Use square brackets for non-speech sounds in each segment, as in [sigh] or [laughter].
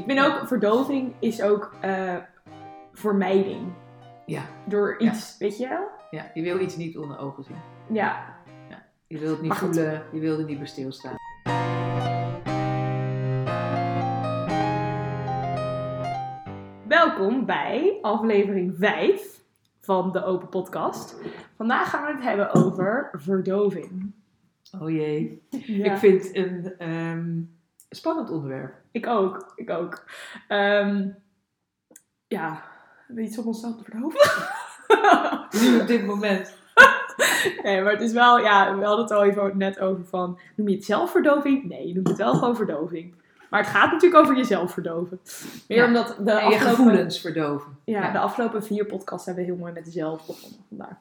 Ik vind ook, verdoving is ook eh, vermijding. Ja. Door iets, weet je wel? Ja, je wil iets niet onder ogen zien. Ja. Je wil het niet Maar goed. voelen, je wil er niet bij stilstaan. Welkom bij aflevering 5 van de Open Podcast. Vandaag gaan we het hebben over verdoving. Oh jee. Ja. Ik vind een ehm, spannend onderwerp. Ik ook, ik ook. Ehm, ja, weet je onszelf te verdoven? Nu op dit moment. [laughs] nee, maar het is wel, ja, we hadden het al even net over van, noem je het zelfverdoving? Nee, je noemt het wel gewoon verdoving. Maar het gaat natuurlijk over jezelf verdoven. Meer Ja. omdat de En je afgelopen, gevoelens verdoven. ja, Ja. de afgelopen vier podcasts hebben we heel mooi met jezelf begonnen. Vandaar.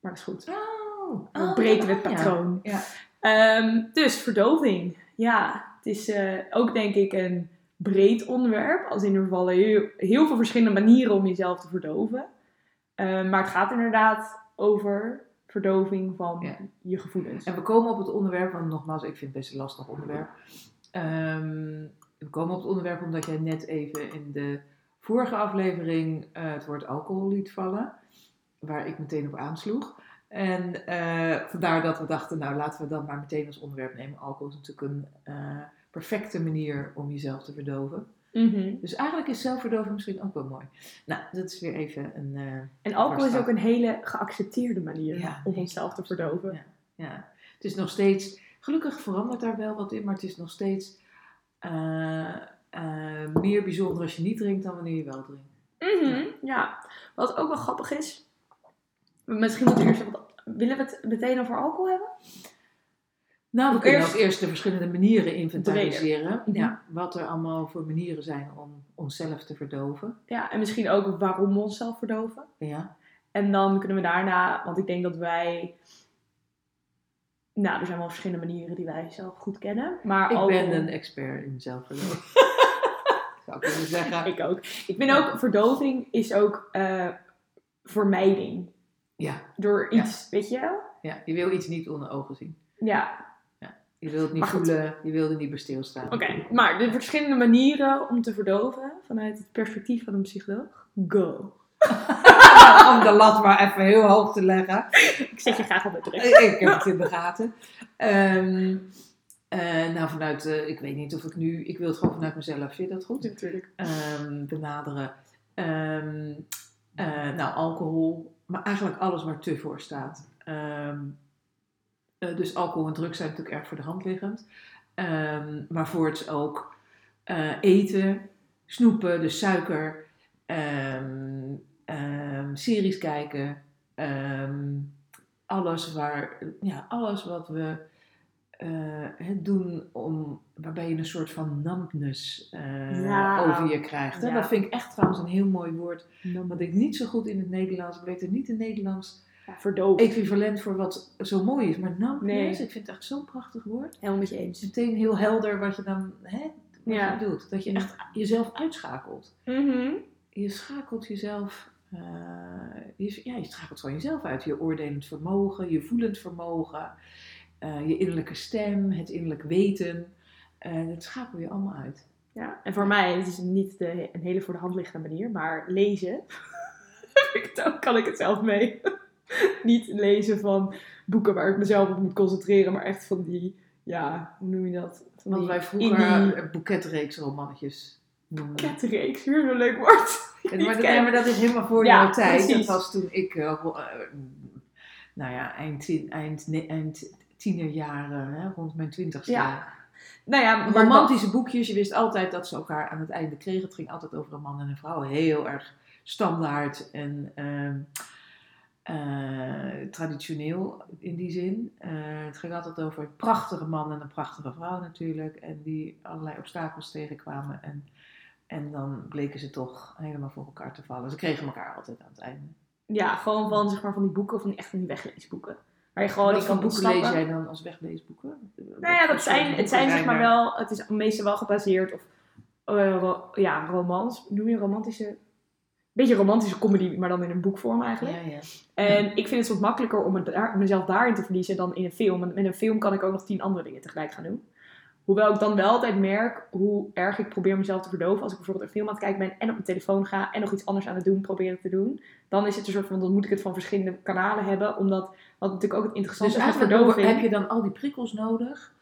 Maar dat is goed. Oh, We breken het patroon. Ja. Ehm, dus verdoving. Ja, het is eh, ook denk ik een breed onderwerp. Als in er vallen heel, heel veel verschillende manieren om jezelf te verdoven. Ehm, maar het gaat inderdaad over verdoving van Ja. je gevoelens. En we komen op het onderwerp, want nogmaals, ik vind het best een lastig onderwerp. Ehm, we komen op het onderwerp omdat jij net even in de vorige aflevering eh, het woord alcohol liet vallen. Waar ik meteen op aansloeg. En eh, vandaar dat we dachten, nou laten we dan maar meteen als onderwerp nemen. Alcohol is natuurlijk een eh, perfecte manier om jezelf te verdoven. Mhm. Dus eigenlijk is zelfverdoving misschien ook wel mooi. Nou, dat is weer even een... eh, En alcohol is ook een hele geaccepteerde manier Ja, om onszelf te verdoven. Ja, ja. Het is nog steeds, gelukkig verandert daar wel wat in, maar het is nog steeds eh, eh, meer bijzonder als je niet drinkt dan wanneer je wel drinkt. Mhm, ja, wat ook wel grappig is. Misschien moeten we eerst even- Willen we het meteen over alcohol hebben? Nou, we kunnen eerst- ook eerst de verschillende manieren inventariseren. Mhm. Ja, wat er allemaal voor manieren zijn om onszelf te verdoven. Ja, en misschien ook waarom we onszelf verdoven. Ja, En dan kunnen we daarna, want ik denk dat wij. Nou, er zijn wel verschillende manieren die wij zelf goed kennen. Maar ik ben een expert in zelfverdoving. [laughs] Zou ik kunnen zeggen. Ik ook. Ik vind ook, verdoving is ook eh, vermijding. Ja, Door Ja. iets, weet je wel? ja, je wil iets niet onder ogen zien. Ja, Je wil het niet voelen, je wil er niet bij stilstaan. oké. Maar de verschillende manieren om te verdoven vanuit het perspectief van een psycholoog. Go. [laughs] Om de lat maar even heel hoog te leggen. Ik zet je graag op de druk. ik heb het in de gaten. Ehm, eh, nou, vanuit, eh, ik weet niet of ik nu, ik wil het gewoon vanuit mezelf, vind je dat goed? Natuurlijk. Ehm, benaderen. Ehm, eh, nou, alcohol, maar eigenlijk alles waar te voor staat. Eh, dus alcohol en drugs zijn natuurlijk erg voor de hand liggend. Ehm, maar voorts ook eh, eten, snoepen, dus suiker, ehm, ehm, series kijken, alles, waar, ja, alles wat we eh, het doen om, waarbij je een soort van numbness Ja. over je krijgt. Hè? Ja. Dat vind ik echt trouwens een heel mooi woord, wat ik niet zo goed in het Nederlands, ik weet er niet in het Nederlands ja, verdoven. equivalent voor wat zo mooi is. Maar numbness, Nee. ik vind het echt zo'n prachtig woord. Helemaal met je eens. Meteen heel helder wat je dan hè, wat Ja. je doet. Dat je echt jezelf uitschakelt. Mhm. Je schakelt jezelf, eh, je, ja, je schakelt gewoon jezelf uit. Je oordelend vermogen, je voelend vermogen, eh, je innerlijke stem, het innerlijk weten. eh, dat schakel je allemaal uit. Ja, en voor mij, het is niet de, een hele voor de hand liggende manier, maar lezen, [laughs] ik kan ik het zelf mee. [laughs] niet lezen van boeken waar ik mezelf op moet concentreren, maar echt van die, ja, hoe noem je dat? Van Want die wij vroeger indie uh, boeketreeksromannetjes noemden. ketreeks, weer zo'n leuk woord. [laughs] Maar, dat, maar dat is helemaal voor Ja, jouw tijd. precies. Dat was toen ik, eh, eh, nou ja, eind, tien- eind, eind tienerjaren, hè, rond mijn twintigste. Ja, Nou ja, Romantische boekjes, je wist altijd dat ze elkaar aan het einde kregen. Het ging altijd over een man en een vrouw. Heel erg standaard en ehm, eh, traditioneel in die zin. Eh, het ging altijd over een prachtige man en een prachtige vrouw natuurlijk. En die allerlei obstakels tegenkwamen. En, en dan bleken ze toch helemaal voor elkaar te vallen. Ze kregen elkaar altijd aan het einde. ja, gewoon van, zeg maar, van die boeken, van die echt van die wegleesboeken. Waar je gewoon Wat kan boeken lees jij dan als wegleesboeken? Nou ja, dat zijn, het zijn zeg maar wel, het is meestal wel gebaseerd op, eh, ro- ja, romans. Noem je romantische, beetje romantische comedy, maar dan in een boekvorm eigenlijk. Ja, ja. En ik vind het wat makkelijker om daar- mezelf daarin te verliezen dan in een film. Want met een film kan ik ook nog tien andere dingen tegelijk gaan doen. Hoewel ik dan wel altijd merk hoe erg ik probeer mezelf te verdoven. Als ik bijvoorbeeld een film aan het kijken ben en op mijn telefoon ga en nog iets anders aan het doen proberen te doen. Dan is het een soort van, dan moet ik het van verschillende kanalen hebben. Omdat, wat natuurlijk ook het interessante Dus is eigenlijk verdoving. heb je dan al die prikkels nodig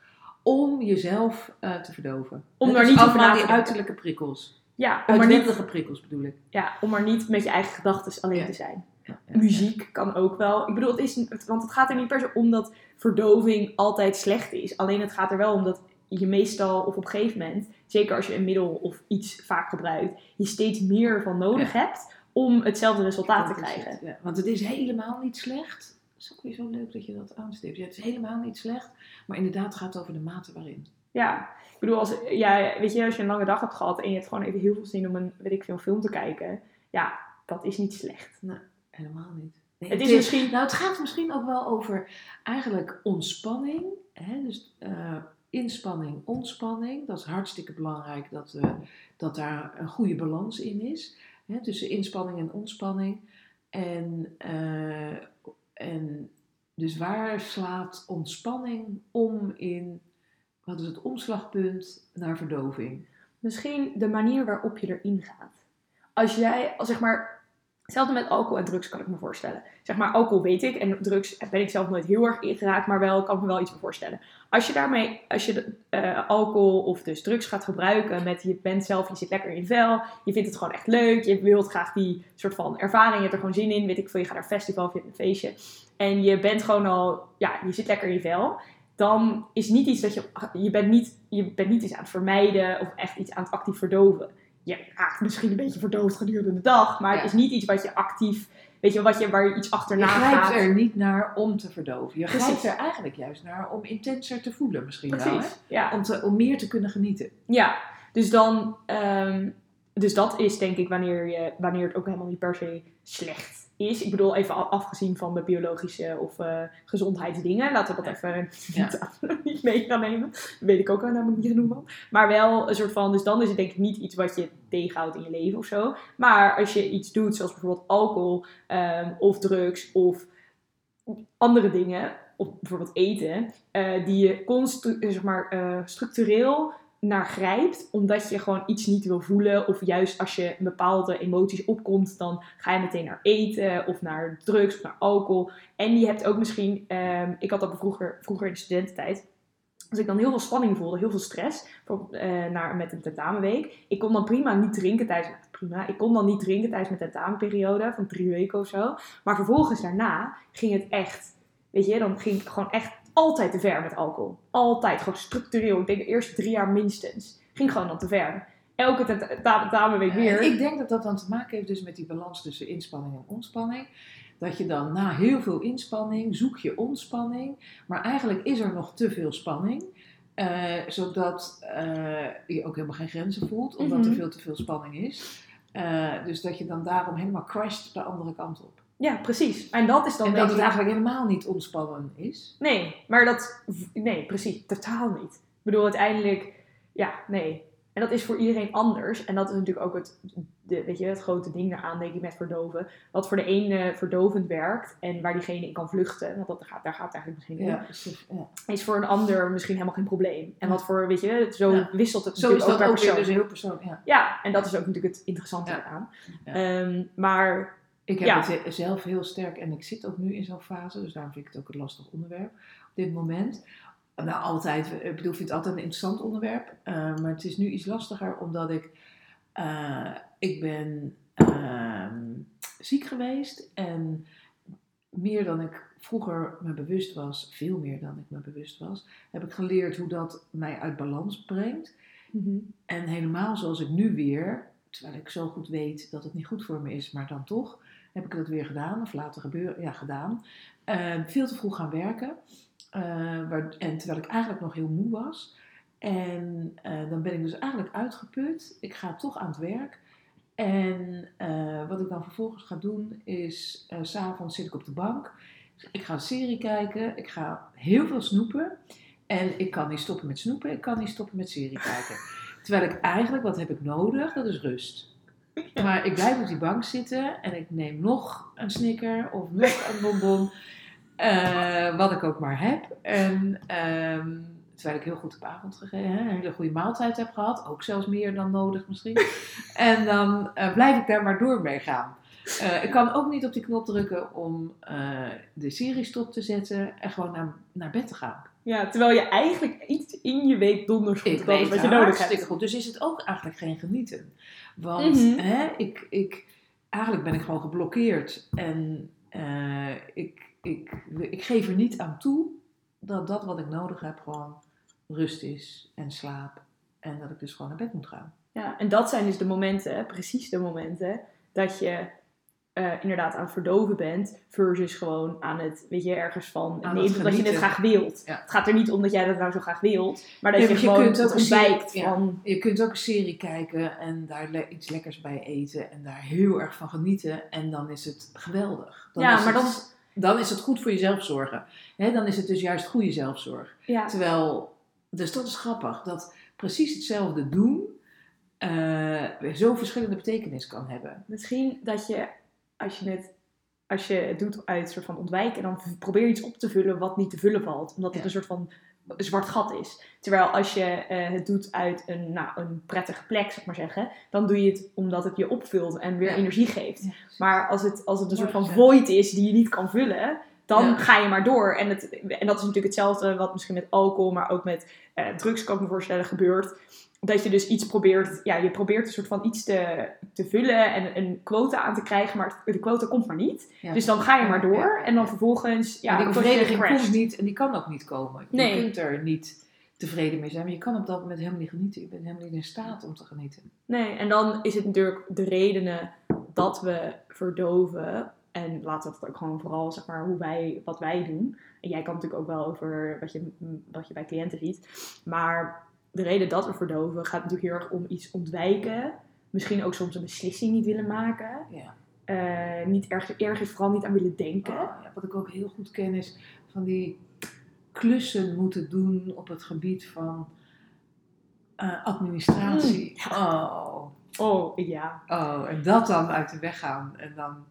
om jezelf eh, te verdoven. Om daar niet over na te die uiterlijke prikkels. Ja, om maar niet, prikkels bedoel ik. ja, om maar niet met je eigen gedachten alleen Ja. te zijn. Ja, ja, Muziek kan ook wel. Ik bedoel, het is, want het gaat er niet per se om dat verdoving altijd slecht is. Alleen het gaat er wel om dat je meestal, of op een gegeven moment, zeker als je een middel of iets vaak gebruikt, je steeds meer van nodig hebt om hetzelfde resultaat te Dat krijgen. het. Want het is helemaal niet slecht. Het is ook weer zo leuk dat je dat aanstipt. Ja, het is helemaal niet slecht. Maar inderdaad gaat het over de mate waarin. Ja, ik bedoel, als, ja, weet je, als je een lange dag hebt gehad en je hebt gewoon even heel veel zin om een, weet ik veel, film te kijken, ja, dat is niet slecht. Helemaal niet. Nee, Het is misschien, Nou, het gaat misschien ook wel over eigenlijk ontspanning. Hè? Dus eh, inspanning, ontspanning. Dat is hartstikke belangrijk dat, eh, dat daar een goede balans in is. Hè? Tussen inspanning en ontspanning. En, eh, en dus waar slaat ontspanning om in, wat is het omslagpunt naar verdoving? misschien de manier waarop je erin gaat. Als jij, zeg maar, hetzelfde met alcohol en drugs kan ik me voorstellen. Zeg maar, alcohol weet ik en drugs ben ik zelf nooit heel erg ingeraakt, maar wel kan ik me wel iets voorstellen. Als je daarmee, als je eh, alcohol of dus drugs gaat gebruiken met je bent zelf, je zit lekker in je vel, je vindt het gewoon echt leuk, je wilt graag die soort van ervaring, je hebt er gewoon zin in, weet ik veel, je gaat naar een festival of je hebt een feestje en je bent gewoon al, ja, je zit lekker in je vel, dan is niet iets dat je, je bent niet, je bent niet iets aan het vermijden of echt iets aan het actief verdoven. Je raakt misschien een beetje verdoofd gedurende de dag, maar Ja. het is niet iets wat je actief, weet je, wat je, waar je iets Je achterna grijpt gaat. er niet naar om te verdoven. Je Precies. grijpt er eigenlijk juist naar om intenser te voelen misschien wel. Hè? Precies, ja. Om, te, om meer te kunnen genieten. Ja, dus dan, ehm, dus dat is denk ik wanneer, je, wanneer het ook helemaal niet per se slecht is. Ik bedoel, even afgezien van de biologische of eh, gezondheidsdingen. Laten we dat even niet, [laughs] niet mee gaan nemen. Dat weet ik ook al namelijk niet genoeg van. Maar wel een soort van, dus dan is het denk ik niet iets wat je tegenhoudt in je leven of zo. Maar als je iets doet, zoals bijvoorbeeld alcohol ehm, of drugs of andere dingen, of bijvoorbeeld eten, eh, die je eh, zeg maar, eh, structureel naar grijpt, omdat je gewoon iets niet wil voelen. Of juist als je bepaalde emoties opkomt, dan ga je meteen naar eten of naar drugs of naar alcohol. En je hebt ook misschien, ehm, ik had dat vroeger, vroeger in de studententijd. Als ik dan heel veel spanning voelde, heel veel stress, bijvoorbeeld eh, naar, met een tentamenweek. Ik kon dan prima niet drinken tijdens, nou, prima, ik kon dan niet drinken tijdens mijn tentamenperiode van drie weken of zo. Maar vervolgens daarna ging het echt, weet je, dan ging ik gewoon echt altijd te ver met alcohol. Altijd, gewoon structureel. Ik denk de eerste drie jaar minstens. Ging gewoon dan te ver. Elke ta- tentamenweek weer. Ik denk dat dat dan te maken heeft dus met die balans tussen inspanning en ontspanning. Dat je dan na heel veel inspanning zoek je ontspanning. Maar eigenlijk is er nog te veel spanning. eh, zodat eh, je ook helemaal geen grenzen voelt. Omdat Mhm. er veel te veel spanning is. Eh, dus dat je dan daarom helemaal crasht de andere kant op. Ja, precies. En dat is dan en dat het eigenlijk helemaal niet ontspannen is. Nee, maar dat... Nee, precies. Totaal niet. Ik bedoel, uiteindelijk... Ja, nee. En dat is voor iedereen anders. En dat is natuurlijk ook het, de, weet je, het grote ding daaraan, denk ik, met verdoven. Wat voor de ene verdovend werkt en waar diegene in kan vluchten, want dat gaat, daar gaat het eigenlijk misschien om, Ja, precies, ja. is voor een ander misschien helemaal geen probleem. En wat voor, weet je, zo Ja. wisselt het Zo is natuurlijk dat ook ook per weer persoon. dus heel persoonlijk. Ja. Ja, en dat is ook natuurlijk het interessante eraan. Ehm, maar Ik heb Ja. het he- zelf heel sterk en ik zit ook nu in zo'n fase, dus daarom vind ik het ook een lastig onderwerp op dit moment. Nou, altijd, ik bedoel, ik vind het altijd een interessant onderwerp, eh, maar het is nu iets lastiger omdat ik, eh, ik ben ehm, ziek geweest en meer dan ik vroeger me bewust was, veel meer dan ik me bewust was, heb ik geleerd hoe dat mij uit balans brengt. En helemaal zoals ik nu weer, terwijl ik zo goed weet dat het niet goed voor me is, maar dan toch, heb ik dat weer gedaan, of laten gebeuren, ja, gedaan. Eh, veel te vroeg gaan werken. eh, waar, en terwijl ik eigenlijk nog heel moe was. En eh, dan ben ik dus eigenlijk uitgeput. Ik ga toch aan het werk. En eh, wat ik dan vervolgens ga doen is, s s'avonds zit ik op de bank. Ik ga een serie kijken. Ik ga heel veel snoepen. En ik kan niet stoppen met snoepen. Ik kan niet stoppen met serie kijken. [laughs] Terwijl ik eigenlijk, wat heb ik nodig? Dat is rust. Maar ik blijf op die bank zitten en ik neem nog een snicker of nog een bonbon. eh, wat ik ook maar heb. En ehm, terwijl ik heel goed heb avond gegeten, hè, een hele goede maaltijd heb gehad, ook zelfs meer dan nodig misschien. en dan eh, blijf ik daar maar door mee gaan. Eh, ik kan ook niet op die knop drukken om de serie stop te zetten en gewoon naar, naar bed te gaan. Ja, terwijl je eigenlijk iets in je weet donders goed Ik weet wat je nodig hebt. goed. Dus is het ook eigenlijk geen genieten. Want Mhm. hè, ik, ik, eigenlijk ben ik gewoon geblokkeerd. En eh, ik, ik, ik geef er niet aan toe dat dat wat ik nodig heb gewoon rust is en slaap. En dat ik dus gewoon naar bed moet gaan. Ja, en dat zijn dus de momenten, precies de momenten, dat je eh, inderdaad aan het verdoven bent, versus gewoon aan het, weet je, ergens van Aan dat je het graag wilt. Ja. Het gaat er niet om dat jij dat nou zo graag wilt, maar dat Ja, je je gewoon kunt ook serie- ontwijkt ja. van... Je kunt ook een serie kijken en daar le- iets lekkers bij eten en daar heel erg van genieten. En dan is het geweldig. Dan Ja, is maar het, dan- dan is het goed voor jezelf zorgen. Dan is het dus juist goede zelfzorg. Terwijl, dus dat is grappig, dat precies hetzelfde doen eh zo verschillende betekenis kan hebben. misschien dat je, als je het, als je het doet uit een soort van ontwijken, dan probeer je iets op te vullen wat niet te vullen valt. Omdat het Ja. een soort van zwart gat is. Terwijl als je eh, het doet uit een, nou, een prettige plek, zeg maar zeggen, dan doe je het omdat het je opvult en weer Ja. energie geeft. Maar als het, als het een soort van void is die je niet kan vullen, dan Ja. ga je maar door. En, het, en dat is natuurlijk hetzelfde wat misschien met alcohol, maar ook met eh, drugs kan ik me voorstellen gebeurt. Dat je dus iets probeert, ja, je probeert een soort van iets te, te vullen en een quota aan te krijgen, maar de quota komt maar niet. Ja. Dus dan ga je maar door en dan vervolgens, ja, die bevrediging komt niet en die kan ook niet komen. Je Nee. kunt er niet tevreden mee zijn, maar je kan op dat moment helemaal niet genieten. Je bent helemaal niet in staat om te genieten. Nee, en dan is het natuurlijk de redenen dat we verdoven. En laten we het ook gewoon vooral, zeg maar, hoe wij, wat wij doen. En jij kan natuurlijk ook wel over wat je, wat je bij cliënten ziet. Maar de reden dat we verdoven gaat natuurlijk heel erg om iets ontwijken. Misschien ook soms een beslissing niet willen maken. Ja. Eh, niet erg, ergens vooral niet aan willen denken. Oh, ja, wat ik ook heel goed ken is van die klussen moeten doen op het gebied van eh, administratie. Oh, Oh, ja. oh, en dat dan uit de weg gaan. En dan,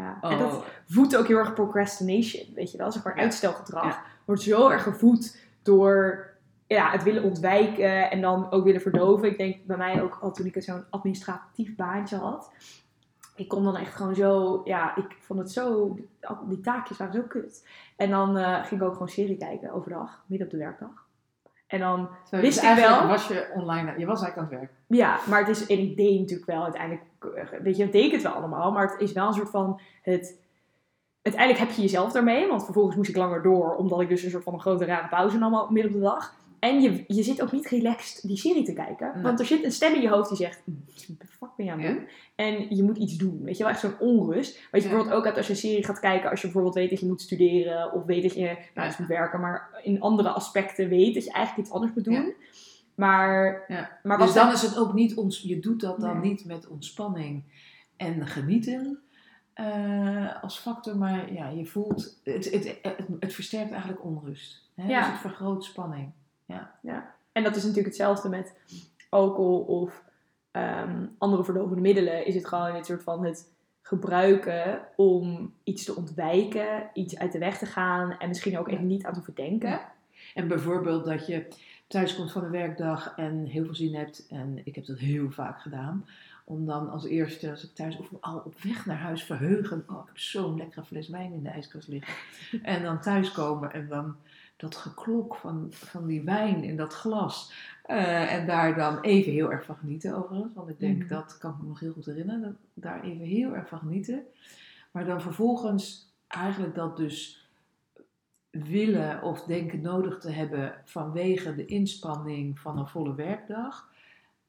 ja. oh, En dat voedt ook heel erg procrastination, weet je wel. Zeg maar Ja. uitstelgedrag Ja. wordt zo erg gevoed door ja, het willen ontwijken en dan ook willen verdoven. Ik denk bij mij ook al toen ik zo'n administratief baantje had. Ik kon dan echt gewoon zo, ja, ik vond het zo, die taakjes waren zo kut. En dan eh, ging ik ook gewoon serie kijken overdag, midden op de werkdag. En dan, terwijl wist ik wel- Was je online, je was eigenlijk aan het werk. ja, maar het is, en ik deed natuurlijk wel uiteindelijk, weet je, deed het wel allemaal, maar het is wel een soort van, het, uiteindelijk heb je jezelf daarmee, want vervolgens moest ik langer door, omdat ik dus een soort van een grote rare pauze nam al midden op de dag. En je, je zit ook niet relaxed die serie te kijken, Nee. want er zit een stem in je hoofd die zegt, "Hm, wat de fuck ben je aan het Ja. doen? En je moet iets doen, weet je wel, echt zo'n onrust. Wat je Ja. bijvoorbeeld ook hebt als je een serie gaat kijken, als je bijvoorbeeld weet dat je moet studeren, of weet dat je, nou, moet werken, maar in andere aspecten weet dat je eigenlijk iets anders moet doen. Ja. Maar, Ja. maar dus dan is het ook niet, ons, je doet dat dan Nee. niet met ontspanning en genieten eh, als factor, maar ja, je voelt, het, het, het, het versterkt eigenlijk onrust. Hè? Ja. Dus het vergroot spanning. En dat is natuurlijk hetzelfde met alcohol of ehm, andere verdovende middelen. Is het gewoon een soort van het gebruiken om iets te ontwijken, iets uit de weg te gaan en misschien ook even niet aan te hoeven denken. Ja. En bijvoorbeeld dat je thuis komt van een werkdag en heel veel zin hebt, en ik heb dat heel vaak gedaan, om dan als eerste, als ik thuis of al op weg naar huis verheugen, oh ik heb zo'n lekkere fles wijn in de ijskast liggen, en dan thuiskomen en dan dat geklok van, van die wijn in dat glas, eh, en daar dan even heel erg van genieten overigens, want ik denk Mhm. dat kan ik me nog heel goed herinneren, dat, daar even heel erg van genieten, maar dan vervolgens eigenlijk dat dus willen of denken nodig te hebben vanwege de inspanning van een volle werkdag.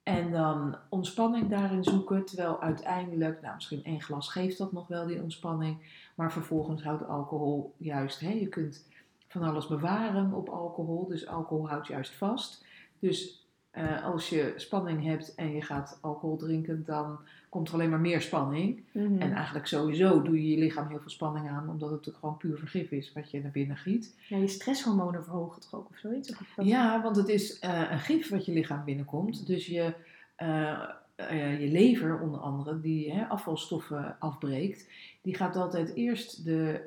En dan ontspanning daarin zoeken, terwijl uiteindelijk, nou misschien één glas geeft dat nog wel die ontspanning, maar vervolgens houdt alcohol juist, hè, je kunt van alles bewaren op alcohol, dus alcohol houdt juist vast. Dus eh, als je spanning hebt en je gaat alcohol drinken, dan komt er alleen maar meer spanning. Mhm. En eigenlijk sowieso doe je je lichaam heel veel spanning aan, omdat het natuurlijk gewoon puur vergif is wat je naar binnen giet. Ja, je stresshormonen verhogen toch ook of zoiets? Of dat- Ja, want het is eh, een gif wat je lichaam binnenkomt. Dus je, eh, je lever onder andere, die hè, afvalstoffen afbreekt, die gaat altijd eerst, de,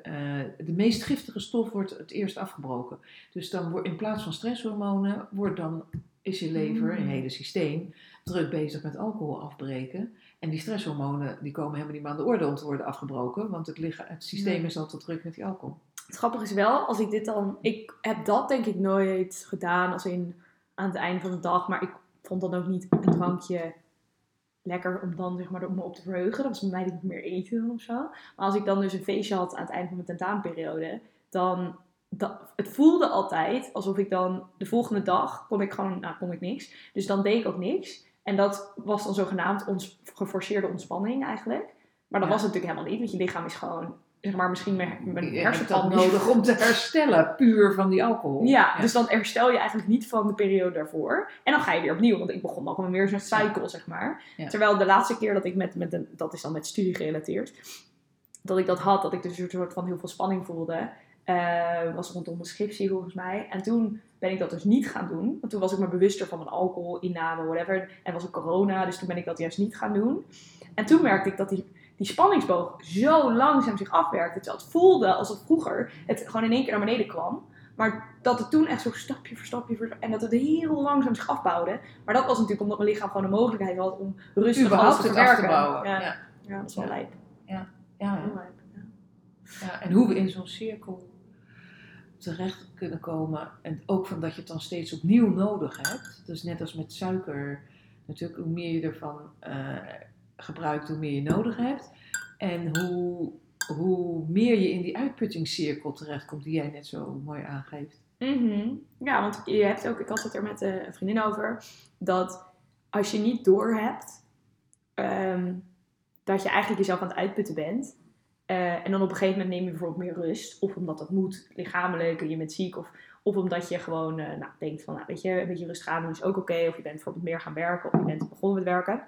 de meest giftige stof wordt het eerst afgebroken. Dus dan wordt in plaats van stresshormonen, wordt dan, is je lever, Mm. je hele systeem, druk bezig met alcohol afbreken. En die stresshormonen die komen helemaal niet meer aan de orde om te worden afgebroken, want het, licha- het systeem is al te druk met die alcohol. Het grappige is wel, als ik dit dan... Ik heb dat denk ik nooit gedaan als in aan het einde van de dag. Maar ik vond dan ook niet een drankje lekker om dan zeg maar er me op te verheugen. Dat was bij mij niet meer eten of zo. Maar als ik dan dus een feestje had aan het einde van mijn tentamenperiode, dan... Dat, het voelde altijd alsof ik dan de volgende dag kon ik gewoon, nou kon ik niks. Dus dan deed ik ook niks. En dat was dan zogenaamd ons geforceerde ontspanning eigenlijk. Maar dat Ja. was het natuurlijk helemaal niet, want je lichaam is gewoon, zeg maar, misschien mijn, mijn hersenpan nodig om te [laughs] herstellen, puur van die alcohol. ja, dus dan herstel je eigenlijk niet van de periode daarvoor. En dan ga je weer opnieuw, want ik begon dan weer zo'n cycle, zeg maar. Terwijl de laatste keer dat ik met, met een, dat is dan met studie gerelateerd, dat ik dat had, dat ik dus een soort van heel veel spanning voelde, eh, was rondom mijn scriptie volgens mij. En toen ben ik dat dus niet gaan doen, want toen was ik me bewuster van mijn alcoholinname, whatever. En was ook corona, dus toen ben ik dat juist niet gaan doen. En toen merkte ik dat die, die spanningsboog zo langzaam zich afwerkte. Terwijl het voelde alsof vroeger het gewoon in één keer naar beneden kwam. Maar dat het toen echt zo stapje voor stapje voor en dat het heel langzaam zich afbouwde. Maar dat was natuurlijk omdat mijn lichaam gewoon de mogelijkheid had om rustig alles te verwerken. bouwen. Ja, Ja. ja. dat is wel Ja. lijp. Ja, ja. Ja, en hoe we in zo'n cirkel terecht kunnen komen. En ook van dat je het dan steeds opnieuw nodig hebt. Dus net als met suiker. Natuurlijk, hoe meer je ervan eh, gebruikt, hoe meer je nodig hebt. En hoe, hoe meer je in die uitputtingscirkel terechtkomt, die jij net zo mooi aangeeft. Mhm. Ja, want je hebt ook, ik had het er met een vriendin over, dat als je niet doorhebt ehm dat je eigenlijk jezelf aan het uitputten bent. Eh, en dan op een gegeven moment neem je bijvoorbeeld meer rust. Of omdat dat moet, lichamelijk, en je bent ziek. Of, of omdat je gewoon eh, nou, denkt van, nou, weet je, een beetje rustig aan doen is ook oké. Of je bent bijvoorbeeld meer gaan werken, of je bent begonnen met werken.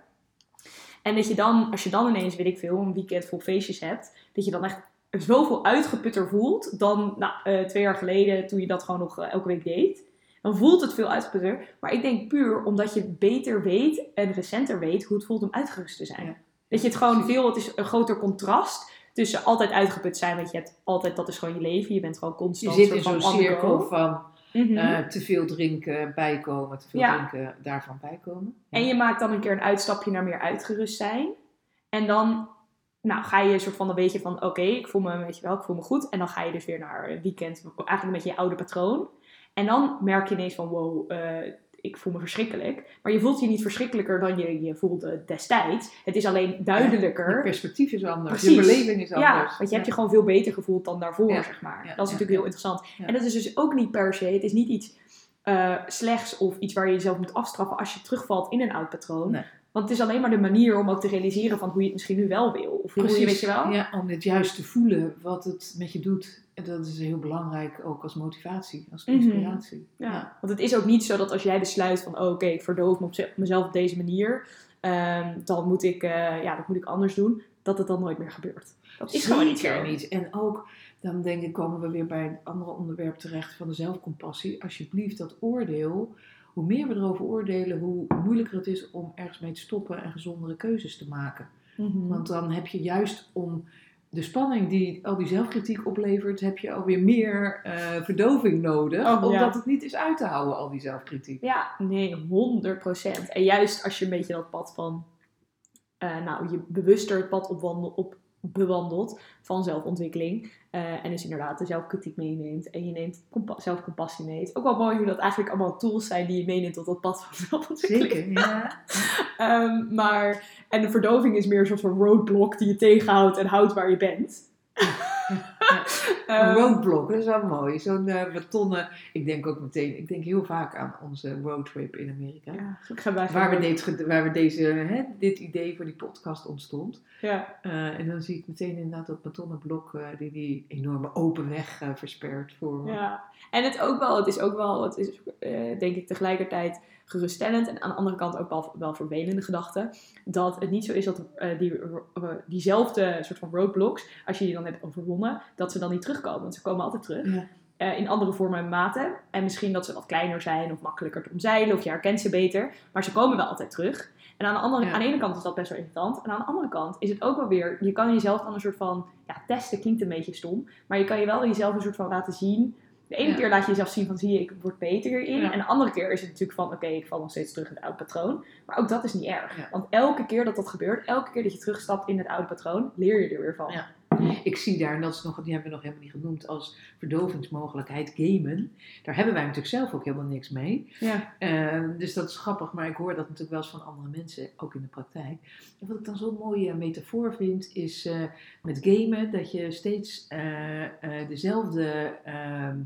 En dat je dan, als je dan ineens, weet ik veel, een weekend vol feestjes hebt, dat je dan echt zoveel uitgeputter voelt dan nou, eh, twee jaar geleden toen je dat gewoon nog elke week deed. Dan voelt het veel uitgeputter. Maar ik denk puur omdat je beter weet en recenter weet hoe het voelt om uitgerust te zijn. Ja. Dat je het gewoon veel, het is een groter contrast tussen altijd uitgeput zijn, want je hebt altijd, dat is gewoon je leven. Je bent gewoon Je constant zit in zo'n cirkel van Mhm. eh, te veel drinken, bijkomen, te veel Ja. drinken, daarvan bijkomen. En je maakt dan een keer een uitstapje naar meer uitgerust zijn. En dan nou, ga je een soort van, dan weet je van, oké, ik voel me, weet je wel, ik voel me goed. En dan ga je dus weer naar een weekend, eigenlijk een beetje je oude patroon. En dan merk je ineens van, wow, eh, ik voel me verschrikkelijk. Maar je voelt je niet verschrikkelijker dan je je voelde destijds. Het is alleen Je je perspectief is anders, Precies. je beleving is anders. Ja, want je hebt je gewoon veel beter gevoeld dan daarvoor, Ja. zeg maar. Dat is natuurlijk heel interessant. En dat is dus ook niet per se, het is niet iets eh, slechts of iets waar je jezelf moet afstraffen als je terugvalt in een oud patroon. Nee. Want het is alleen maar de manier om ook te realiseren van hoe je het misschien nu wel wil. Of hoe je, weet je wel? Ja, om het juist te voelen wat het met je doet. En dat is heel belangrijk ook als motivatie, als Mhm. inspiratie. Ja, Want het is ook niet zo dat als jij besluit van, oh, oké, ik verdoof me op ze- mezelf op deze manier, ehm, dan, moet ik, eh, ja, dat moet ik anders doen, dat het dan nooit meer gebeurt. Dat is gewoon niet zo. niet. En ook, dan denk ik, komen we weer bij een ander onderwerp terecht van de zelfcompassie. Alsjeblieft, dat oordeel. Hoe meer we erover oordelen, hoe moeilijker het is om ergens mee te stoppen en gezondere keuzes te maken. Mhm. Want dan heb je juist om de spanning die al die zelfkritiek oplevert, heb je alweer meer eh, verdoving nodig. Oh, ja. omdat het niet is uit te houden, al die zelfkritiek. Ja, nee, 100%. En juist als je een beetje dat pad van, eh, nou, je bewuster het pad opwandel, op bewandelt van zelfontwikkeling. eh, en dus inderdaad de zelfkritiek meeneemt. En je neemt compa- zelfcompassie mee. Het is ook wel mooi hoe dat eigenlijk allemaal tools zijn die je meeneemt tot dat pad van zelfontwikkeling. Zeker, ja. [laughs] Ehm, maar, en de verdoving is meer een soort van roadblock die je tegenhoudt en houdt waar je bent. [laughs] Een Ehm, roadblock, dat is wel mooi. Zo'n eh, betonnen, ik denk ook meteen, ik denk heel vaak aan onze roadtrip in Amerika. ja, ik ga bij Waar, we dit, waar we deze, hè, dit idee voor die podcast ontstond. Ja, Eh, en dan zie ik meteen inderdaad dat betonnen blok eh, die die enorme open weg verspert voor. Ja, en het ook wel, het is ook wel, het is denk ik tegelijkertijd geruststellend en aan de andere kant ook wel, wel vervelende gedachte. Dat het niet zo is dat eh, die, eh, diezelfde soort van roadblocks, als je die dan hebt overwonnen, dat ze dan niet terugkomen. Want ze komen altijd terug. Ja. Eh, in andere vormen en maten. En misschien dat ze wat kleiner zijn of makkelijker te omzeilen of je herkent ze beter. Maar ze komen wel altijd terug. En aan de, andere, Ja. aan de ene kant is dat best wel irritant. En aan de andere kant is het ook wel weer, je kan jezelf dan een soort van, ja, testen klinkt een beetje stom. Maar je kan je wel jezelf een soort van laten zien. De ene Ja. keer laat je jezelf zien van, zie je, ik word beter hierin. Ja. En de andere keer is het natuurlijk van, oké, ik val nog steeds terug in het oude patroon. Maar ook dat is niet erg. Ja. Want elke keer dat dat gebeurt, elke keer dat je terugstapt in het oude patroon, leer je er weer van. Ja. Ik zie daar, en dat is nog, die hebben we nog helemaal niet genoemd, als verdovingsmogelijkheid gamen. Daar hebben wij natuurlijk zelf ook helemaal niks mee. Ja. Eh, dus dat is grappig, maar ik hoor dat natuurlijk wel eens van andere mensen, ook in de praktijk. En wat ik dan zo'n mooie metafoor vind, is eh, met gamen dat je steeds eh, dezelfde ehm,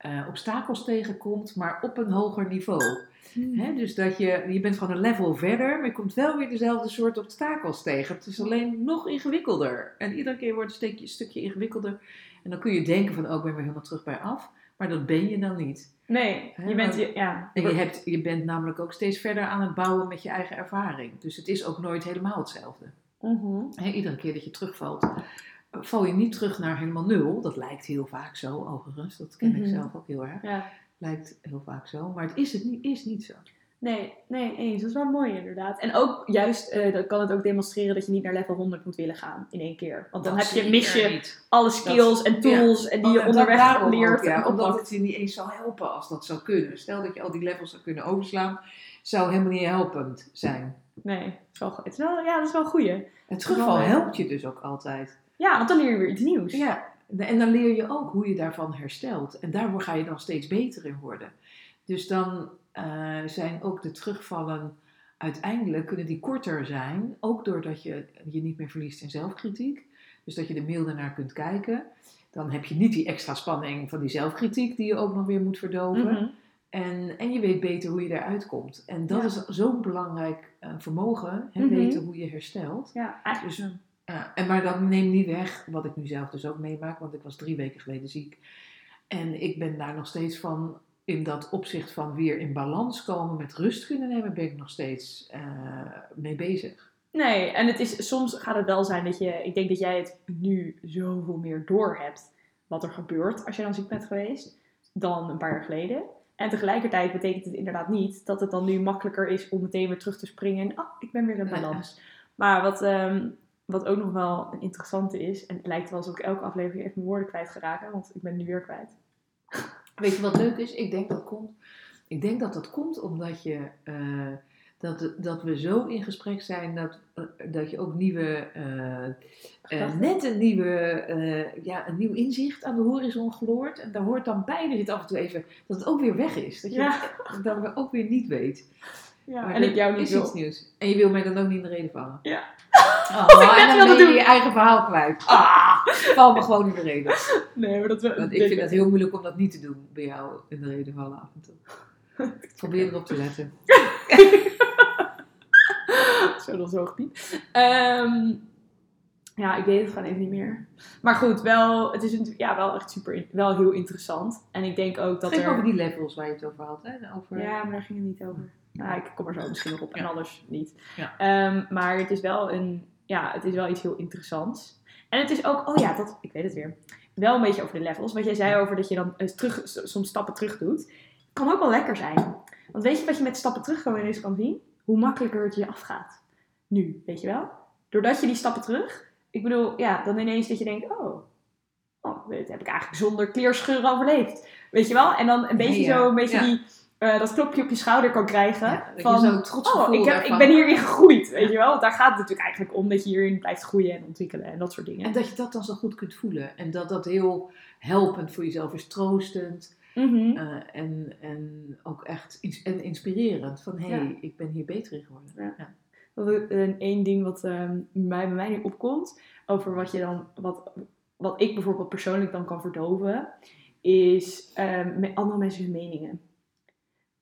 eh, obstakels tegenkomt, maar op een hoger niveau. Hè, dus dat je, je bent gewoon een level verder, maar je komt wel weer dezelfde soort obstakels tegen. Het is alleen nog ingewikkelder. En iedere keer wordt het een stukje, stukje ingewikkelder. En dan kun je denken van, oh, ik ben weer helemaal terug bij af. Maar dat ben je dan niet. Nee, je bent, je, ja. En je, hebt, je bent namelijk ook steeds verder aan het bouwen met je eigen ervaring. Dus het is ook nooit helemaal hetzelfde. Mhm. Iedere keer dat je terugvalt, val je niet terug naar helemaal nul. Dat lijkt heel vaak zo, overigens. Dat ken ik Mhm. zelf ook heel erg. Ja. Lijkt heel vaak zo. Maar het is, het niet, is niet zo. Nee, nee, eens. Dat is wel mooi inderdaad. En ook juist, eh, kan het ook demonstreren dat je niet naar level 100 moet willen gaan in één keer. Want dan Dat heb je, mis je alle skills en tools en die Oh, je en onderweg leert. ook, ja, omdat het je niet eens zou helpen als dat zou kunnen. Stel dat je al die levels zou kunnen overslaan, zou helemaal niet helpend zijn. Nee, het is wel, het is wel, ja, dat is wel een goeie. Het ja. helpt je dus ook altijd. Ja, want dan leer je weer iets nieuws. Ja, en dan leer je ook hoe je daarvan herstelt. En daar ga je dan steeds beter in worden. Dus dan eh, zijn ook de terugvallen uiteindelijk kunnen die korter zijn. Ook doordat je je niet meer verliest in zelfkritiek. Dus dat je er milder naar kunt kijken. Dan heb je niet die extra spanning van die zelfkritiek die je ook nog weer moet verdoven. Mhm. En, en je weet beter hoe je eruit komt. En dat Ja. is zo'n belangrijk eh, vermogen. Hè, Mhm. Weten hoe je herstelt. Ja, eigenlijk. Dus, en maar dat neemt niet weg wat ik nu zelf dus ook meemaak. Want ik was drie weken geleden ziek. En ik ben daar nog steeds van, in dat opzicht van weer in balans komen met rust kunnen nemen, ben ik nog steeds eh, mee bezig. Nee, en het is, soms gaat het wel zijn dat je, ik denk dat jij het nu zoveel meer door hebt wat er gebeurt als je dan ziek bent geweest, dan een paar jaar geleden. En tegelijkertijd betekent het inderdaad niet dat het dan nu makkelijker is om meteen weer terug te springen en, ah, ik ben weer in Nee. balans. Maar wat, ehm, wat ook nog wel een interessante is, en het lijkt wel alsof ik elke aflevering even mijn woorden kwijt ga raken, want ik ben nu weer kwijt. Weet je wat leuk is? Ik denk dat komt. Ik denk dat dat komt omdat je. eh, dat, dat we zo in gesprek zijn dat, eh, dat je ook nieuwe. eh, net een, nieuwe, ja, een nieuw inzicht aan de horizon gloort. En daar hoort dan bij dat je het af en toe even. dat het ook weer weg is. Dat je Ja. het, dat we ook weer niet weet. Ja, Maar en ik jou niet is wil. iets nieuws. En je wil mij dan ook niet in de reden vallen. Ja. Oh, Wat ik net en dan wilde ben je doen. je eigen verhaal kwijt. Ah, val me gewoon in de reden. Nee, maar dat we. Want ik vind het heel moeilijk om dat niet te doen bij jou in de reden vallen af en toe. Probeer erop te letten. [laughs] Zo dan zo gepiep. Ehm, ja, ik weet het gewoon even niet meer. Maar goed, wel, het is natuurlijk ja, wel echt super, wel heel interessant. En ik denk ook dat Het ging er... over die levels waar je het over had. Hè? Over... Ja, maar daar ging het niet over. Nou, ik kom er zo misschien nog op en anders niet. Ja. Ehm, maar het is wel een, ja, het is wel iets heel interessants. En het is ook, oh ja, dat, ik weet het weer. Wel een beetje over de levels. Wat jij zei over dat je dan eh, terug, soms stappen terug doet. Kan ook wel lekker zijn. Want weet je wat je met stappen terug gewoon ineens kan zien? Hoe makkelijker het je afgaat. Nu, weet je wel? Doordat je die stappen terug, ik bedoel, ja, dan ineens dat je denkt, oh, oh dit heb ik eigenlijk zonder kleerscheuren overleefd. Weet je wel? En dan een beetje Ja, zo, een beetje ja. die, eh, dat klopje op je schouder kan krijgen. Ja, dat van, je trots oh, ik, heb, ik ben hierin gegroeid, weet je wel? Want daar gaat het natuurlijk eigenlijk om dat je hierin blijft groeien en ontwikkelen en dat soort dingen. En dat je dat dan zo goed kunt voelen. En dat dat heel helpend voor jezelf is, troostend. Mhm. eh, en, en ook echt ins- en inspirerend. Van hé, hey, Ja. ik ben hier beter in geworden. Ja. Ja. Dat is een één ding wat ehm, mij, bij mij nu opkomt, over wat je dan, wat, wat ik bijvoorbeeld persoonlijk dan kan verdoven, is ehm, met andere mensen hun meningen.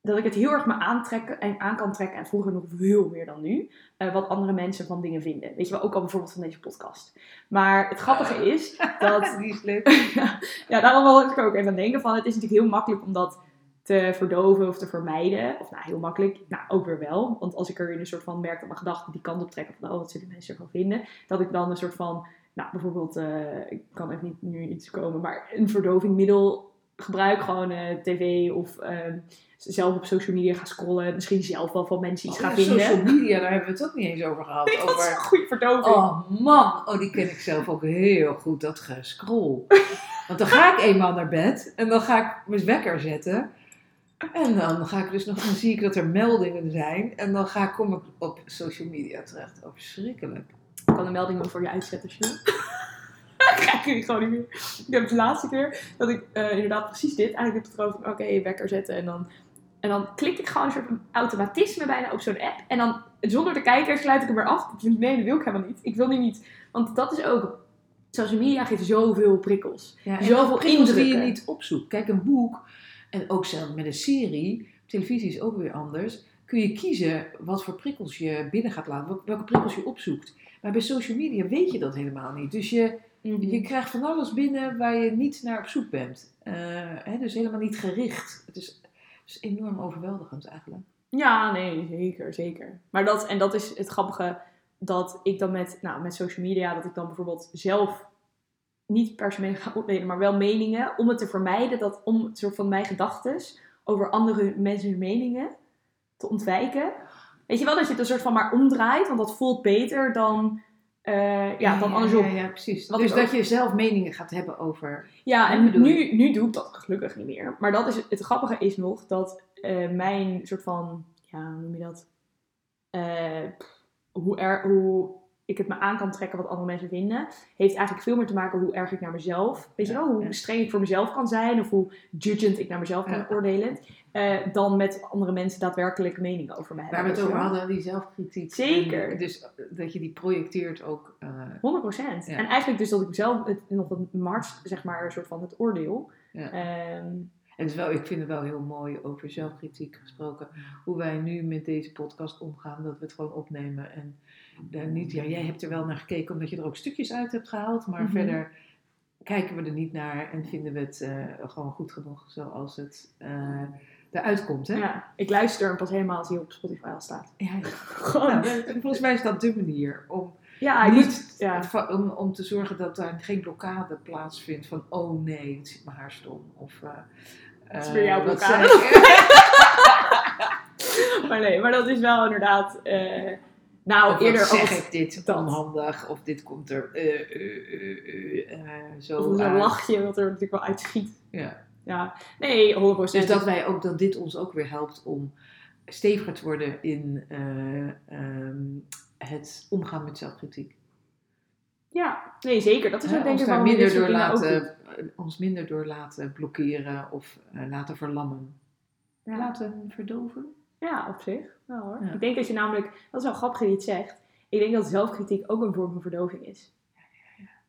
Dat ik het heel erg me aantrek, en aan kan trekken, en vroeger nog veel meer dan nu, eh, wat andere mensen van dingen vinden. Weet je wel, ook al bijvoorbeeld van deze podcast. Maar het grappige is [laughs] dat Die is leuk. [laughs] ja, ja, daarom wil ik ook even aan denken van. Het is natuurlijk heel makkelijk om dat te verdoven of te vermijden. Of nou, heel makkelijk. Nou, ook weer wel. Want als ik er in een soort van merk dat mijn gedachten die kant op trekken van, oh, wat zullen mensen ervan vinden? Dat ik dan een soort van, nou, bijvoorbeeld, eh, ik kan even niet nu iets komen, maar een verdovingmiddel gebruik. Gewoon eh, tv of ehm, zelf op social media ga scrollen. Misschien zelf wel van mensen iets Oh, ja, vinden. social media, daar hebben we het ook niet eens over gehad. dat is een over... goede verdoving. Oh man, oh, die ken ik zelf ook heel goed, dat gescroll. [laughs] Want dan ga ik eenmaal naar bed en dan ga ik mijn wekker zetten. En dan ga ik dus nog, dan zie ik dat er meldingen zijn. En dan ga ik, kom ik op social media terecht. Oh, verschrikkelijk. Ik kan een melding wel voor je uitzetten, je wil. [laughs] Kijk ik gewoon niet meer. Ik heb de laatste keer dat ik eh, inderdaad precies dit. Eigenlijk heb van, oké, wekker zetten. En dan, en dan klik ik gewoon een soort automatisme bijna op zo'n app. En dan, zonder te kijken, sluit ik hem weer af. Nee, dat wil ik helemaal niet. Ik wil nu niet. Want dat is ook... Social media geeft zoveel prikkels. Ja, Zoveel prikkels die je indrukken. niet opzoekt. Kijk, een boek, en ook zelfs met een serie, televisie is ook weer anders, kun je kiezen wat voor prikkels je binnen gaat laten, wel- welke prikkels je opzoekt. Maar bij social media weet je dat helemaal niet. Dus je, je krijgt van alles binnen waar je niet naar op zoek bent. Eh, hè, dus helemaal niet gericht. Het is, is enorm overweldigend eigenlijk. Ja, nee, zeker, zeker. Maar dat, en dat is het grappige, dat ik dan met, nou, met social media, dat ik dan bijvoorbeeld zelf niet per se ga opnemen, maar wel meningen, om het te vermijden, dat om soort van mijn gedachten over andere mensen meningen te ontwijken. Weet je wel, dat je het een soort van maar omdraait, want dat voelt beter dan, eh, ja, dan andersom. Ja, ja, precies. Wat dus dat ook- je zelf meningen gaat hebben over... Ja, en nu, nu doe ik dat gelukkig niet meer. Maar dat is, het grappige is nog dat eh, mijn soort van, ja, hoe noem je dat? Eh, pff, hoe, er, hoe ik het me aan kan trekken wat andere mensen vinden, heeft eigenlijk veel meer te maken hoe erg ik naar mezelf, weet je wel, hoe streng ik voor mezelf kan zijn of hoe judgend ik naar mezelf kan oordelen, eh, dan met andere mensen daadwerkelijk meningen over mij Waar we het over hadden, die zelfkritiek. Zeker. En dus dat je die projecteert ook... eh, 100%. Ja. En eigenlijk dus dat ik het, nog het marts, zeg maar, een soort van het oordeel. Ja. Ehm, En is wel, ik vind het wel heel mooi over zelfkritiek gesproken. Hoe wij nu met deze podcast omgaan. Dat we het gewoon opnemen. En daar niet, ja, jij hebt er wel naar gekeken omdat je er ook stukjes uit hebt gehaald. Maar Mhm. verder kijken we er niet naar. En vinden we het eh, gewoon goed genoeg zoals het eh eruit komt. Hè? Ja, ik luister hem pas helemaal als hij op Spotify al staat. Ja. [laughs] Nou, en volgens mij is dat de manier om, ja, niet, ja. om, om te zorgen dat daar geen blokkade plaatsvindt. Van, oh nee, het zit mijn haar stom. Of, eh, Het is weer jouw eh, blokkade. [laughs] Maar nee, maar dat is wel inderdaad. eh, nou, Of eerder zeg ik dit dat. onhandig, of dit komt er eh, eh, eh, eh, eh, zo Of uit. lachje wat er natuurlijk wel uitschiet. Ja. Ja, nee, 100%. Dus dat, wij ook, dat dit ons ook weer helpt om steviger te worden in eh, ehm, het omgaan met zelfkritiek. Ja, nee, zeker. Dat is ook denk ik je minder door laten, ons minder door laten blokkeren of eh, laten verlammen. Ja. Laten verdoven. Ja, op zich. Hoor. Ja. Ik denk dat je namelijk, dat is wel grappig dat je het zegt. Ik denk dat zelfkritiek ook een vorm van verdoving is.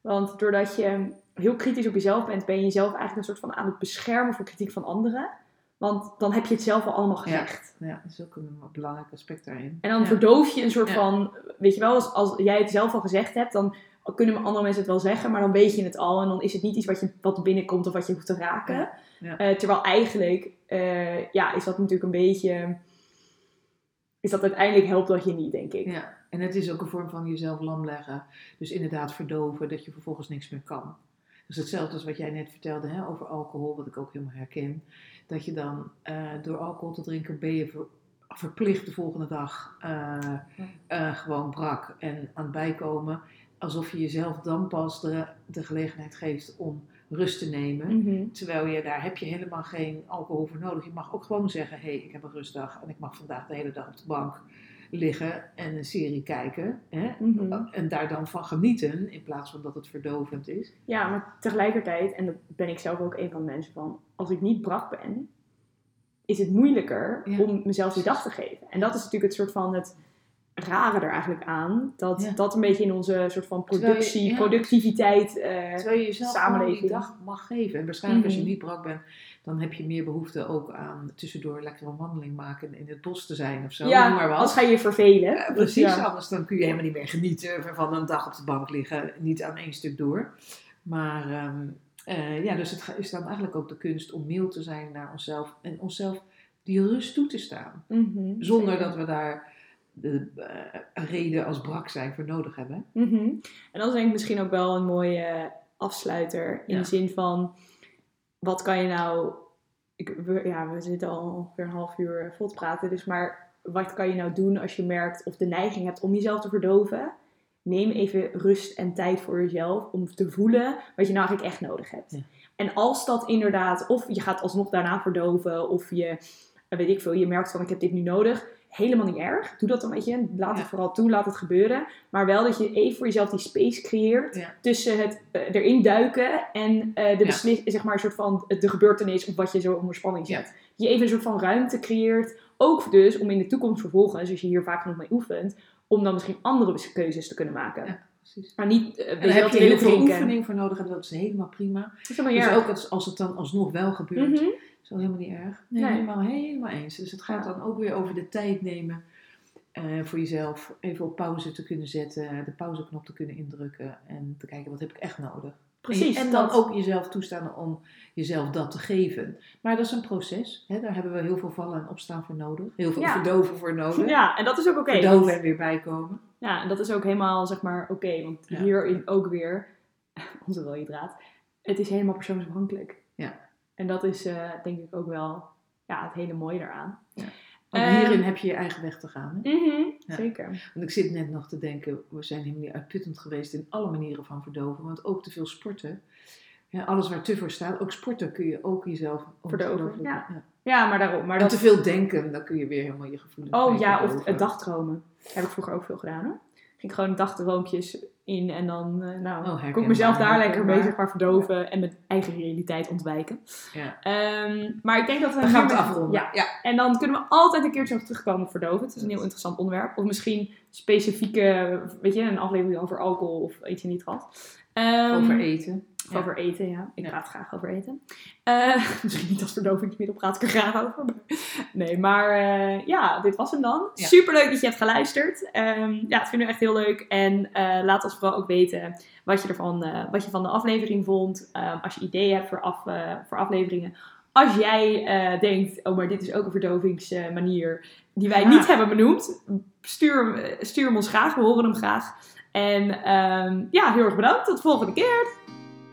Want doordat je heel kritisch op jezelf bent, ben je jezelf eigenlijk een soort van aan het beschermen voor kritiek van anderen. Want dan heb je het zelf al allemaal gezegd. Ja, dat is ook een belangrijk aspect daarin. En dan Ja. verdoof je een soort Ja. van, weet je wel, als, als jij het zelf al gezegd hebt, dan kunnen andere mensen het wel zeggen, maar dan weet je het al. En dan is het niet iets wat, je, wat binnenkomt of wat je hoeft te raken. Ja. Ja. Eh, terwijl eigenlijk, eh, ja, is dat natuurlijk een beetje, is dat uiteindelijk helpt dat je niet, denk ik. Ja, en het is ook een vorm van jezelf lam leggen. Dus inderdaad verdoven, dat je vervolgens niks meer kan. Dus hetzelfde als wat jij net vertelde hè, over alcohol, wat ik ook helemaal herken. Dat je dan eh, door alcohol te drinken ben je ver- verplicht de volgende dag eh, eh, gewoon brak en aan het bijkomen. Alsof je jezelf dan pas de, de gelegenheid geeft om rust te nemen. Mhm. Terwijl je daar heb je helemaal geen alcohol voor nodig. Je mag ook gewoon zeggen, hé, hey, ik heb een rustdag en ik mag vandaag de hele dag op de bank liggen en een serie kijken. Hè? Mhm. En daar dan van genieten, in plaats van dat het verdovend is. Ja, maar tegelijkertijd, en dat ben ik zelf ook een van de mensen van, als ik niet brak ben, is het moeilijker Ja. om mezelf die dag te geven. En dat is natuurlijk het soort van het rare er eigenlijk aan, dat Ja. dat een beetje in onze soort van Terwijl je- productie, ja. productiviteit, eh, Terwijl je jezelf die samenleving. dag mag geven. En waarschijnlijk als je Mhm. niet brak bent, dan heb je meer behoefte ook aan tussendoor lekker een wandeling maken en in het bos te zijn of zo. ja, maar ga je je vervelen. Ja, Dus precies, anders dan kun je helemaal niet meer genieten van een dag op de bank liggen, niet aan één stuk door. Maar ehm, eh, ja, dus het is dan eigenlijk ook de kunst om mild te zijn naar onszelf en onszelf die rust toe te staan. Mhm, Zonder zeker. dat we daar de eh, reden als brak zijn voor nodig hebben. Mhm. En dat is denk ik misschien ook wel een mooie afsluiter. In Ja. de zin van, wat kan je nou ik, we, ja, we zitten al weer een half uur vol te praten. Dus maar wat kan je nou doen als je merkt of de neiging hebt om jezelf te verdoven? Neem even rust en tijd voor jezelf om te voelen wat je nou eigenlijk echt nodig hebt. Ja. En als dat inderdaad, of je gaat alsnog daarna verdoven, of je, eh, weet ik veel, je merkt van ik heb dit nu nodig. Helemaal niet erg. Doe dat een beetje. Laat het Ja. vooral toe, laat het gebeuren. Maar wel dat je even voor jezelf die space creëert Ja. tussen het eh, erin duiken en eh, de beslis, zeg maar, een soort van de gebeurtenis of wat je zo onder spanning zet. Je even een soort van ruimte creëert. Ook dus om in de toekomst vervolgens, als je hier vaak nog mee oefent, om dan misschien andere keuzes te kunnen maken. Precies. Maar niet, eh, En je heb je heel veel oefening voor nodig en dat is helemaal prima. Dat is helemaal Dus ook als, als het dan alsnog wel gebeurt, Mhm. Is dat helemaal niet erg. Nee, Nee. helemaal, helemaal eens. Dus het gaat dan ook weer over de tijd nemen eh, voor jezelf. Even op pauze te kunnen zetten, de pauzeknop te kunnen indrukken en te kijken wat heb ik echt nodig. Precies. En, en dan dat. ook jezelf toestaan om jezelf dat te geven. Maar dat is een proces. Hè? Daar hebben we heel veel vallen en opstaan voor nodig. Heel veel Ja. verdoven voor nodig. Ja, en dat is ook oké. Verdoven want- en weer bijkomen. Ja, en dat is ook helemaal, zeg maar, oké. want Ja. hierin ook weer, [laughs] onze rode draad, het is helemaal persoonsafhankelijk. Ja. En dat is, eh, denk ik, ook wel ja, het hele mooie daaraan. Ook Ehm, hierin heb je je eigen weg te gaan. Hè? Ja. Zeker. Want ik zit net nog te denken, we zijn helemaal niet uitputtend geweest in alle manieren van verdoven. Want ook te veel sporten, ja, alles waar te voor staat, ook sporten kun je ook jezelf Verdoven, ja. Ja, maar daarom. Maar En dat... te veel denken, dan kun je weer helemaal je gevoelens Oh ja, of het dagdromen. Heb ik vroeger ook veel gedaan hoor. Ging gewoon dagdroompjes in en dan, eh, nou, Oh, kon ik mezelf daar lekker zeg maar, verdoven en mijn eigen realiteit ontwijken. Ja. Ehm, maar ik denk dat we Dan gaan we het afronden. Ja, ja. En dan kunnen we altijd een keertje nog terugkomen op verdoven. Het is een heel interessant onderwerp. Of misschien specifieke, weet je, een aflevering over alcohol of iets in die trant. Over eten. Ja. Over eten, ja. Ik Ja. praat graag over eten. Eh, [laughs] misschien niet als verdovingsmiddel praat ik er graag over. maar- Nee, maar eh, ja, dit was hem dan. Ja. Superleuk dat je hebt geluisterd. Ehm, ja, dat vinden we echt heel leuk. En eh, laat ons vooral ook weten wat je, ervan, wat je van de aflevering vond. Ehm, als je ideeën hebt voor, af, voor afleveringen. Als jij denkt, oh maar dit is ook een verdovingsmanier die wij niet hebben benoemd. Stuur, hem- stuur hem ons graag, we horen hem graag. En ehm, ja, heel erg bedankt. Tot de volgende keer.